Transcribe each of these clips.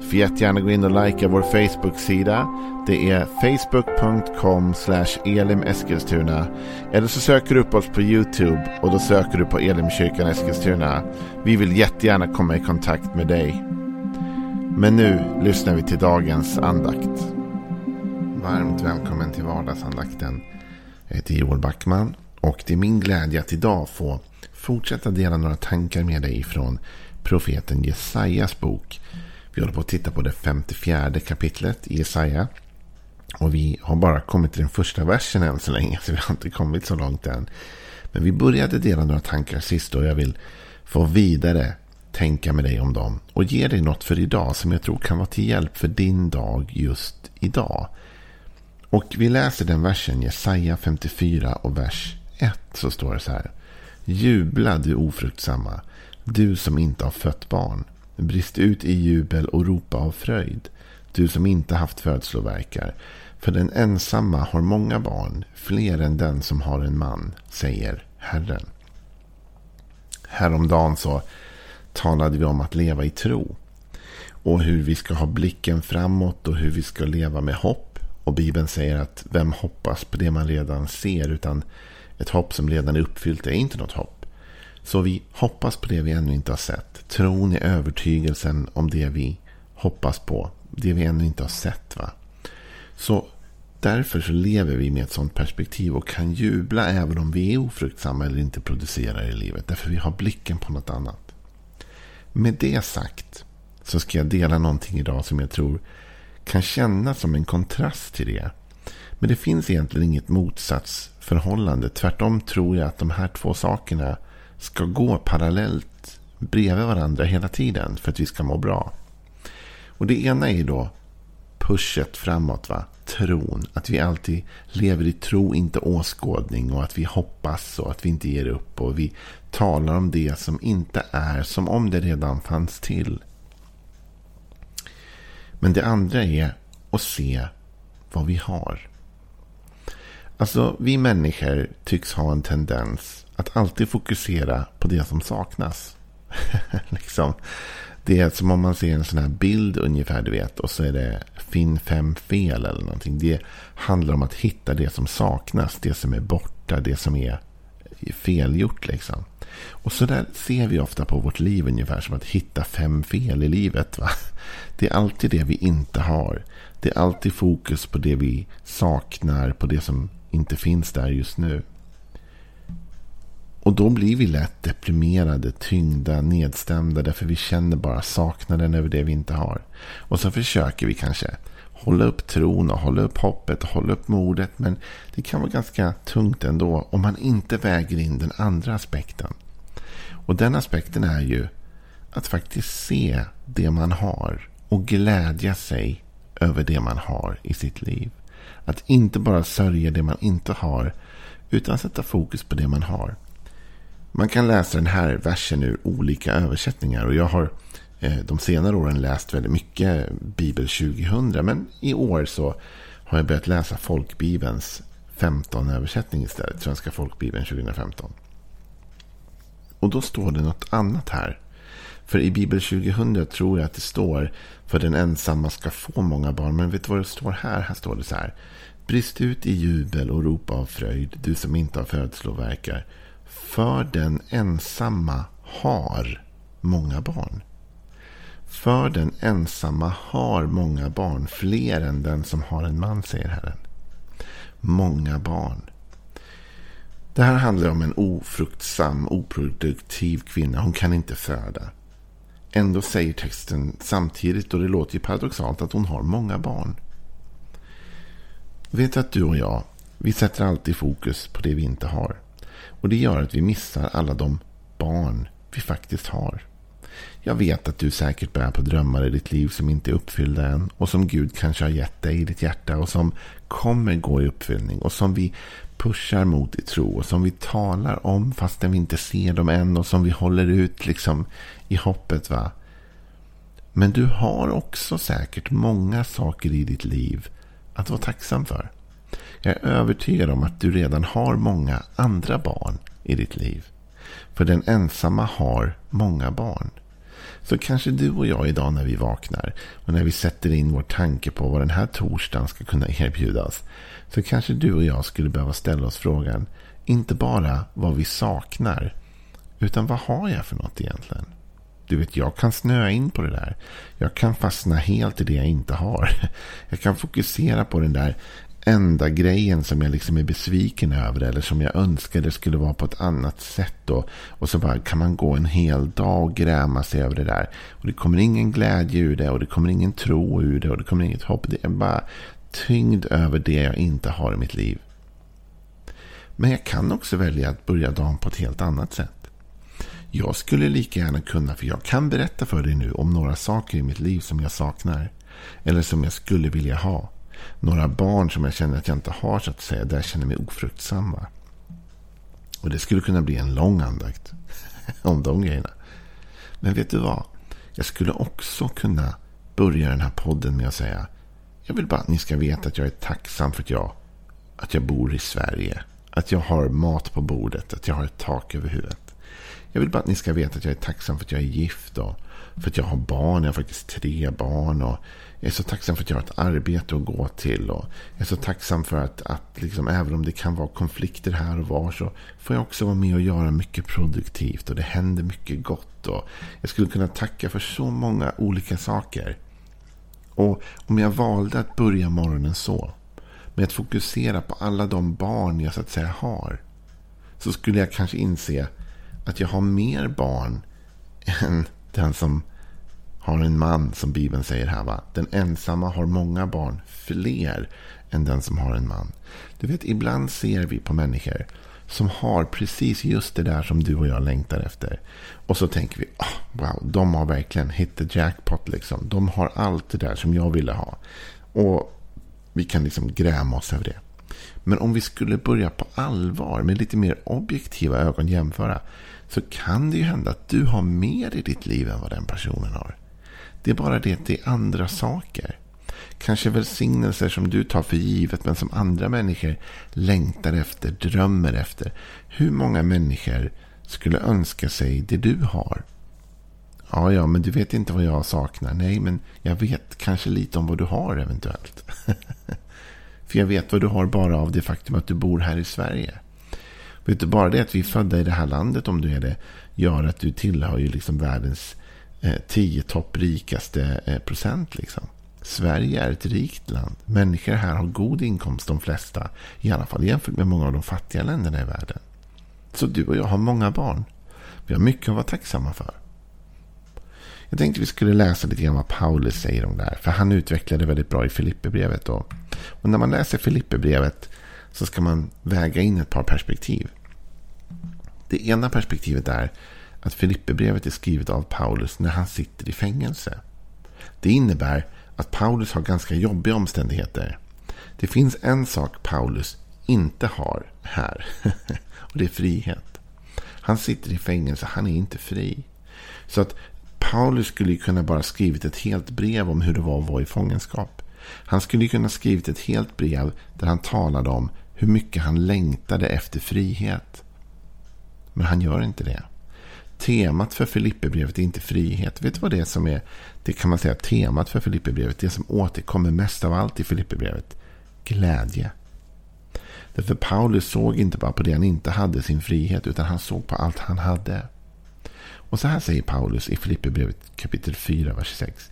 Du får jättegärna gå in och likea vår Facebook-sida. Det är facebook.com elimeskilstuna. Eller så söker du upp oss på YouTube och då söker du på Elimkyrkan Eskilstuna. Vi vill jättegärna komma i kontakt med dig. Men nu lyssnar vi till dagens andakt. Varmt välkommen till vardagsandakten. Jag heter Joel Backman och det är min glädje att idag få fortsätta dela några tankar med dig från profeten Jesajas bok. Vi håller på att titta på det 54 kapitlet i Jesaja. Och vi har bara kommit till den första versen än så länge. Så vi har inte kommit så långt än. Men vi började dela några tankar sist. Och jag vill få vidare tänka med dig om dem. Och ge dig något för idag som jag tror kan vara till hjälp för din dag just idag. Och vi läser den versen, Jesaja 54 och vers 1. Så står det så här. Jubla du ofruktsamma, du som inte har fött barn. Brist ut i jubel och ropa av fröjd, du som inte haft födslovärkar. För den ensamma har många barn, fler än den som har en man, säger Herren. Häromdagen så talade vi om att leva i tro. Och hur vi ska ha blicken framåt och hur vi ska leva med hopp. Och Bibeln säger att vem hoppas på det man redan ser utan ett hopp som redan är uppfyllt är inte något hopp. Så vi hoppas på det vi ännu inte har sett. Tron är övertygelsen om det vi hoppas på. Det vi ännu inte har sett. va. Så därför så lever vi med ett sånt perspektiv och kan jubla även om vi är ofruktsamma eller inte producerar i livet. Därför vi har blicken på något annat. Med det sagt så ska jag dela någonting idag som jag tror kan kännas som en kontrast till det. Men det finns egentligen inget motsatsförhållande. Tvärtom tror jag att de här två sakerna ska gå parallellt bredvid varandra hela tiden för att vi ska må bra. Och det ena är då pushet framåt. Va? Tron. Att vi alltid lever i tro, inte åskådning. Och att vi hoppas och att vi inte ger upp. Och vi talar om det som inte är som om det redan fanns till. Men det andra är att se vad vi har. Alltså, vi människor tycks ha en tendens att alltid fokusera på det som saknas. liksom. Det är som om man ser en sån här bild ungefär, du vet. Och så är det finn fem fel eller någonting. Det handlar om att hitta det som saknas. Det som är borta, det som är felgjort liksom. Och så där ser vi ofta på vårt liv ungefär som att hitta fem fel i livet. Va? Det är alltid det vi inte har. Det är alltid fokus på det vi saknar, på det som inte finns där just nu. Och då blir vi lätt deprimerade, tyngda, nedstämda därför vi känner bara saknaden över det vi inte har. Och så försöker vi kanske hålla upp tron och hålla upp hoppet och hålla upp modet. Men det kan vara ganska tungt ändå om man inte väger in den andra aspekten. Och den aspekten är ju att faktiskt se det man har och glädja sig över det man har i sitt liv. Att inte bara sörja det man inte har utan sätta fokus på det man har. Man kan läsa den här versen ur olika översättningar. Och jag har eh, de senare åren läst väldigt mycket Bibel 2000. Men i år så har jag börjat läsa Folkbibelns 15 översättning istället. Svenska Folkbibeln 2015. Och då står det något annat här. För i Bibel 2000 tror jag att det står för den ensamma ska få många barn. Men vet du vad det står här? Här står det så här. Brist ut i jubel och ropa av fröjd, du som inte har födslovärkar. För den ensamma har många barn. För den ensamma har många barn, fler än den som har en man, säger Herren. Många barn. Det här handlar om en ofruktsam, oproduktiv kvinna. Hon kan inte föda. Ändå säger texten samtidigt, och det låter ju paradoxalt, att hon har många barn. Vet att du och jag, vi sätter alltid fokus på det vi inte har. Och det gör att vi missar alla de barn vi faktiskt har. Jag vet att du säkert bär på drömmar i ditt liv som inte är uppfyllda än. Och som Gud kanske har gett dig i ditt hjärta. Och som kommer gå i uppfyllning. Och som vi pushar mot i tro. Och som vi talar om fastän vi inte ser dem än. Och som vi håller ut liksom i hoppet. va. Men du har också säkert många saker i ditt liv att vara tacksam för. Jag är övertygad om att du redan har många andra barn i ditt liv. För den ensamma har många barn. Så kanske du och jag idag när vi vaknar och när vi sätter in vår tanke på vad den här torsdagen ska kunna erbjudas. Så kanske du och jag skulle behöva ställa oss frågan, inte bara vad vi saknar, utan vad har jag för något egentligen? Du vet, jag kan snöa in på det där. Jag kan fastna helt i det jag inte har. Jag kan fokusera på den där enda grejen som jag liksom är besviken över eller som jag önskade skulle vara på ett annat sätt. Och, och så bara kan man gå en hel dag och gräma sig över det där. Och det kommer ingen glädje ur det och det kommer ingen tro ur det och det kommer inget hopp. Det är bara tyngd över det jag inte har i mitt liv. Men jag kan också välja att börja dagen på ett helt annat sätt. Jag skulle lika gärna kunna, för jag kan berätta för dig nu om några saker i mitt liv som jag saknar. Eller som jag skulle vilja ha några barn som jag känner att jag inte har så att säga. Där jag känner mig ofruktsamma. Och det skulle kunna bli en lång andakt om de grejerna. Men vet du vad? Jag skulle också kunna börja den här podden med att säga. Jag vill bara att ni ska veta att jag är tacksam för att jag, att jag bor i Sverige. Att jag har mat på bordet. Att jag har ett tak över huvudet. Jag vill bara att ni ska veta att jag är tacksam för att jag är gift. Och för att jag har barn. Jag har faktiskt tre barn. Och jag är så tacksam för att jag har ett arbete att gå till. Och jag är så tacksam för att, att liksom, även om det kan vara konflikter här och var. Så får jag också vara med och göra mycket produktivt. Och det händer mycket gott. Och jag skulle kunna tacka för så många olika saker. Och om jag valde att börja morgonen så. Med att fokusera på alla de barn jag så att säga har. Så skulle jag kanske inse att jag har mer barn än den som har en man, som Bibeln säger här. Va? Den ensamma har många barn, fler än den som har en man. Du vet, ibland ser vi på människor som har precis just det där som du och jag längtar efter. Och så tänker vi, oh, wow, de har verkligen hit the jackpot. Liksom. De har allt det där som jag ville ha. Och vi kan liksom gräma oss över det. Men om vi skulle börja på allvar med lite mer objektiva ögon jämföra. Så kan det ju hända att du har mer i ditt liv än vad den personen har. Det är bara det att det är andra saker. Kanske välsignelser som du tar för givet men som andra människor längtar efter, drömmer efter. Hur många människor skulle önska sig det du har? Ja, ja, men du vet inte vad jag saknar. Nej, men jag vet kanske lite om vad du har eventuellt. för jag vet vad du har bara av det faktum att du bor här i Sverige. Vet du, bara det att vi är födda i det här landet, om du är det, gör att du tillhör ju liksom världens Eh, tio topprikaste eh, procent. Liksom. Sverige är ett rikt land. Människor här har god inkomst, de flesta. I alla fall jämfört med många av de fattiga länderna i världen. Så du och jag har många barn. Vi har mycket att vara tacksamma för. Jag tänkte vi skulle läsa lite grann vad Paulus säger om det här. För han utvecklade väldigt bra i Filipperbrevet. Och när man läser Filipperbrevet så ska man väga in ett par perspektiv. Det ena perspektivet är att Filipperbrevet är skrivet av Paulus när han sitter i fängelse. Det innebär att Paulus har ganska jobbiga omständigheter. Det finns en sak Paulus inte har här. Och det är frihet. Han sitter i fängelse, han är inte fri. Så att Paulus skulle kunna bara skrivit ett helt brev om hur det var att vara i fångenskap. Han skulle kunna skrivit ett helt brev där han talade om hur mycket han längtade efter frihet. Men han gör inte det. Temat för Filipperbrevet är inte frihet. Vet du vad det är som är, det kan man säga, temat för Filipperbrevet, det som återkommer mest av allt i Filipperbrevet? Glädje. Därför Paulus såg inte bara på det han inte hade, sin frihet, utan han såg på allt han hade. Och så här säger Paulus i Filipperbrevet kapitel 4, vers 6.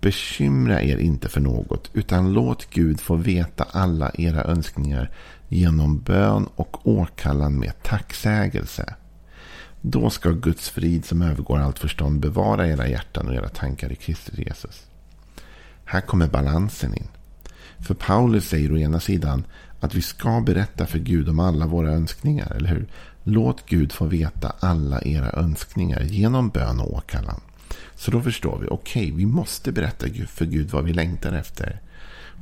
Bekymra er inte för något, utan låt Gud få veta alla era önskningar genom bön och åkallan med tacksägelse. Då ska Guds frid som övergår allt förstånd bevara era hjärtan och era tankar i Kristus Jesus. Här kommer balansen in. För Paulus säger å ena sidan att vi ska berätta för Gud om alla våra önskningar, eller hur? Låt Gud få veta alla era önskningar genom bön och åkallan. Så då förstår vi, okej, okay, vi måste berätta för Gud vad vi längtar efter.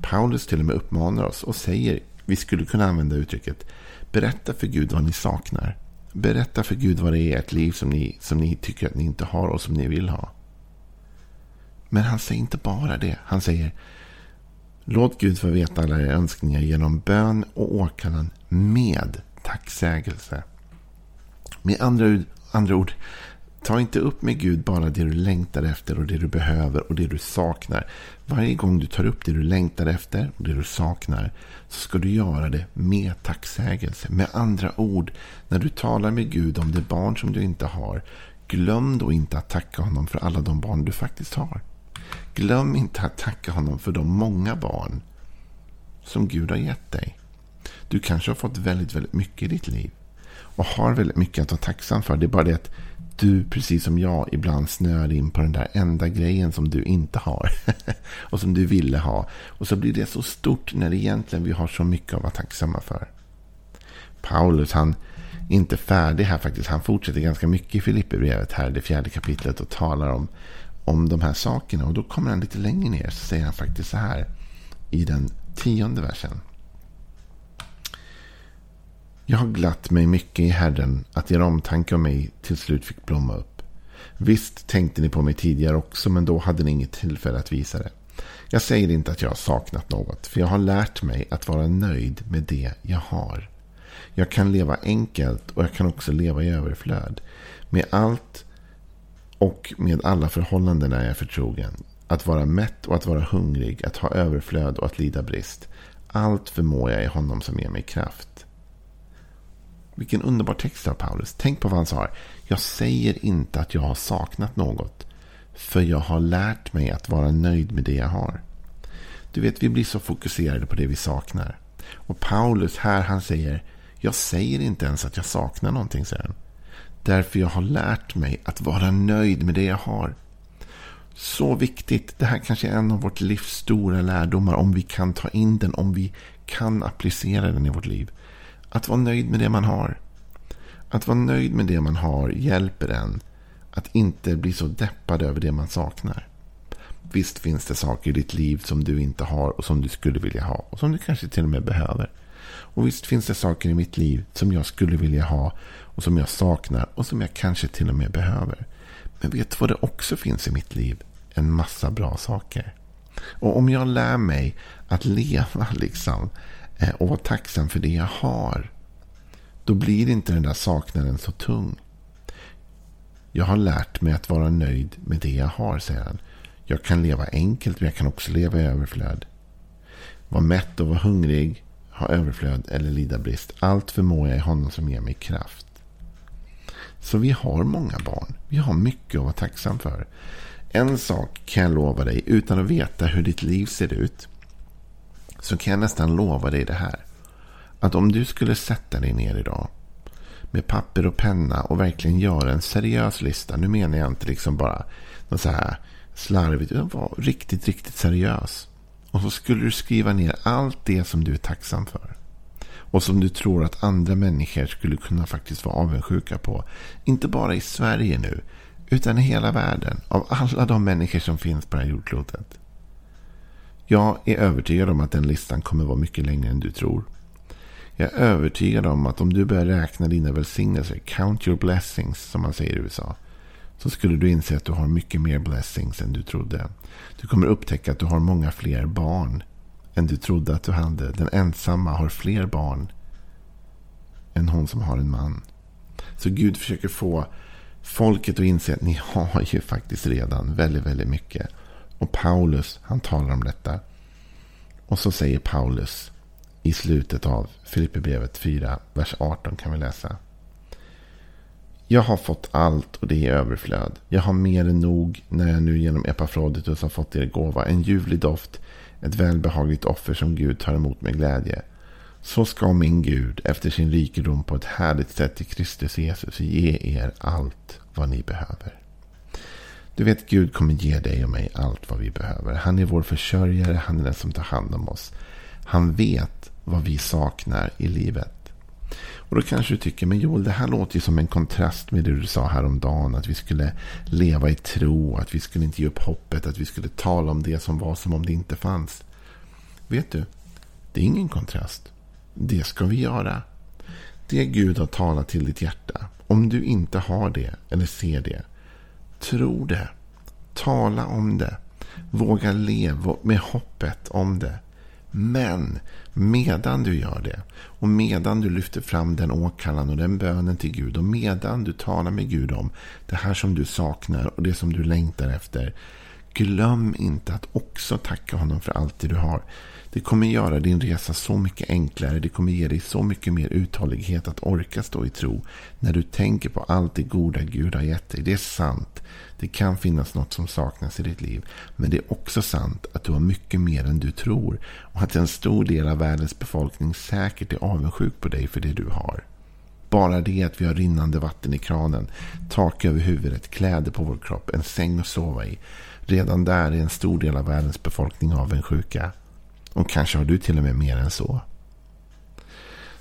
Paulus till och med uppmanar oss och säger, vi skulle kunna använda uttrycket, berätta för Gud vad ni saknar. Berätta för Gud vad det är i ert liv som ni, som ni tycker att ni inte har och som ni vill ha. Men han säger inte bara det. Han säger, låt Gud få veta alla era önskningar genom bön och åkallan med tacksägelse. Med andra, andra ord, Ta inte upp med Gud bara det du längtar efter och det du behöver och det du saknar. Varje gång du tar upp det du längtar efter och det du saknar så ska du göra det med tacksägelse. Med andra ord, när du talar med Gud om det barn som du inte har, glöm då inte att tacka honom för alla de barn du faktiskt har. Glöm inte att tacka honom för de många barn som Gud har gett dig. Du kanske har fått väldigt, väldigt mycket i ditt liv och har väldigt mycket att vara tacksam för. Det är bara det att du, precis som jag, ibland snöar in på den där enda grejen som du inte har. och som du ville ha. Och så blir det så stort när egentligen vi har så mycket att vara tacksamma för. Paulus, han är inte färdig här faktiskt. Han fortsätter ganska mycket i Filipperbrevet här, det fjärde kapitlet, och talar om, om de här sakerna. Och då kommer han lite längre ner, så säger han faktiskt så här i den tionde versen. Jag har glatt mig mycket i Herren att er omtanke om mig till slut fick blomma upp. Visst tänkte ni på mig tidigare också, men då hade ni inget tillfälle att visa det. Jag säger inte att jag har saknat något, för jag har lärt mig att vara nöjd med det jag har. Jag kan leva enkelt och jag kan också leva i överflöd. Med allt och med alla förhållanden är jag förtrogen. Att vara mätt och att vara hungrig, att ha överflöd och att lida brist. Allt förmår jag i honom som ger mig kraft. Vilken underbar text av Paulus. Tänk på vad han sa. Jag säger inte att jag har saknat något. För jag har lärt mig att vara nöjd med det jag har. Du vet, vi blir så fokuserade på det vi saknar. Och Paulus här, han säger. Jag säger inte ens att jag saknar någonting, säger han. Därför jag har lärt mig att vara nöjd med det jag har. Så viktigt. Det här kanske är en av vårt livs stora lärdomar. Om vi kan ta in den, om vi kan applicera den i vårt liv. Att vara nöjd med det man har. Att vara nöjd med det man har hjälper en att inte bli så deppad över det man saknar. Visst finns det saker i ditt liv som du inte har och som du skulle vilja ha. Och som du kanske till och med behöver. Och visst finns det saker i mitt liv som jag skulle vilja ha. Och som jag saknar och som jag kanske till och med behöver. Men vet du vad det också finns i mitt liv? En massa bra saker. Och om jag lär mig att leva liksom Eh, och vara tacksam för det jag har. Då blir inte den där saknaden så tung. Jag har lärt mig att vara nöjd med det jag har, säger han. Jag kan leva enkelt, men jag kan också leva i överflöd. Vara mätt och vara hungrig, ha överflöd eller lida brist. Allt förmår jag i honom som ger mig kraft. Så vi har många barn. Vi har mycket att vara tacksam för. En sak kan jag lova dig utan att veta hur ditt liv ser ut så kan jag nästan lova dig det här. Att om du skulle sätta dig ner idag med papper och penna och verkligen göra en seriös lista. Nu menar jag inte liksom bara något så här slarvigt. Utan var riktigt, riktigt seriös. Och så skulle du skriva ner allt det som du är tacksam för. Och som du tror att andra människor skulle kunna faktiskt vara avundsjuka på. Inte bara i Sverige nu. Utan i hela världen. Av alla de människor som finns på det här jordklotet. Jag är övertygad om att den listan kommer vara mycket längre än du tror. Jag är övertygad om att om du börjar räkna dina välsignelser, count your blessings som man säger i USA, så skulle du inse att du har mycket mer blessings än du trodde. Du kommer upptäcka att du har många fler barn än du trodde att du hade. Den ensamma har fler barn än hon som har en man. Så Gud försöker få folket att inse att ni har ju faktiskt redan väldigt, väldigt mycket. Och Paulus, han talar om detta. Och så säger Paulus i slutet av Filipperbrevet 4, vers 18 kan vi läsa. Jag har fått allt och det är överflöd. Jag har mer än nog när jag nu genom Epafroditus har fått er gåva. En ljuvlig doft, ett välbehagligt offer som Gud tar emot med glädje. Så ska min Gud efter sin rikedom på ett härligt sätt i Kristus Jesus ge er allt vad ni behöver. Du vet, Gud kommer ge dig och mig allt vad vi behöver. Han är vår försörjare, han är den som tar hand om oss. Han vet vad vi saknar i livet. Och då kanske du tycker, men Joel, det här låter ju som en kontrast med det du sa häromdagen. Att vi skulle leva i tro, att vi skulle inte ge upp hoppet, att vi skulle tala om det som var som om det inte fanns. Vet du, det är ingen kontrast. Det ska vi göra. Det Gud har talat till ditt hjärta. Om du inte har det eller ser det. Tro det. Tala om det. Våga leva med hoppet om det. Men medan du gör det och medan du lyfter fram den åkallan och den bönen till Gud och medan du talar med Gud om det här som du saknar och det som du längtar efter. Glöm inte att också tacka honom för allt det du har. Det kommer göra din resa så mycket enklare. Det kommer ge dig så mycket mer uthållighet att orka stå i tro. När du tänker på allt det goda Gud har gett dig. Det är sant. Det kan finnas något som saknas i ditt liv. Men det är också sant att du har mycket mer än du tror. Och att en stor del av världens befolkning säkert är avundsjuk på dig för det du har. Bara det att vi har rinnande vatten i kranen, tak över huvudet, kläder på vår kropp, en säng att sova i. Redan där är en stor del av världens befolkning avundsjuka. Och kanske har du till och med mer än så.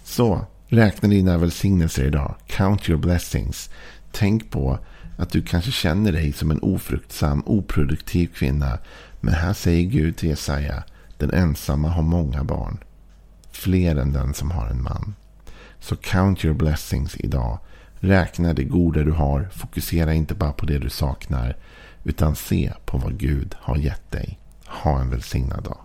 Så, räkna dina välsignelser idag. Count your blessings. Tänk på att du kanske känner dig som en ofruktsam, oproduktiv kvinna. Men här säger Gud till Jesaja. Den ensamma har många barn. Fler än den som har en man. Så count your blessings idag. Räkna det goda du har. Fokusera inte bara på det du saknar. Utan se på vad Gud har gett dig. Ha en välsignad dag.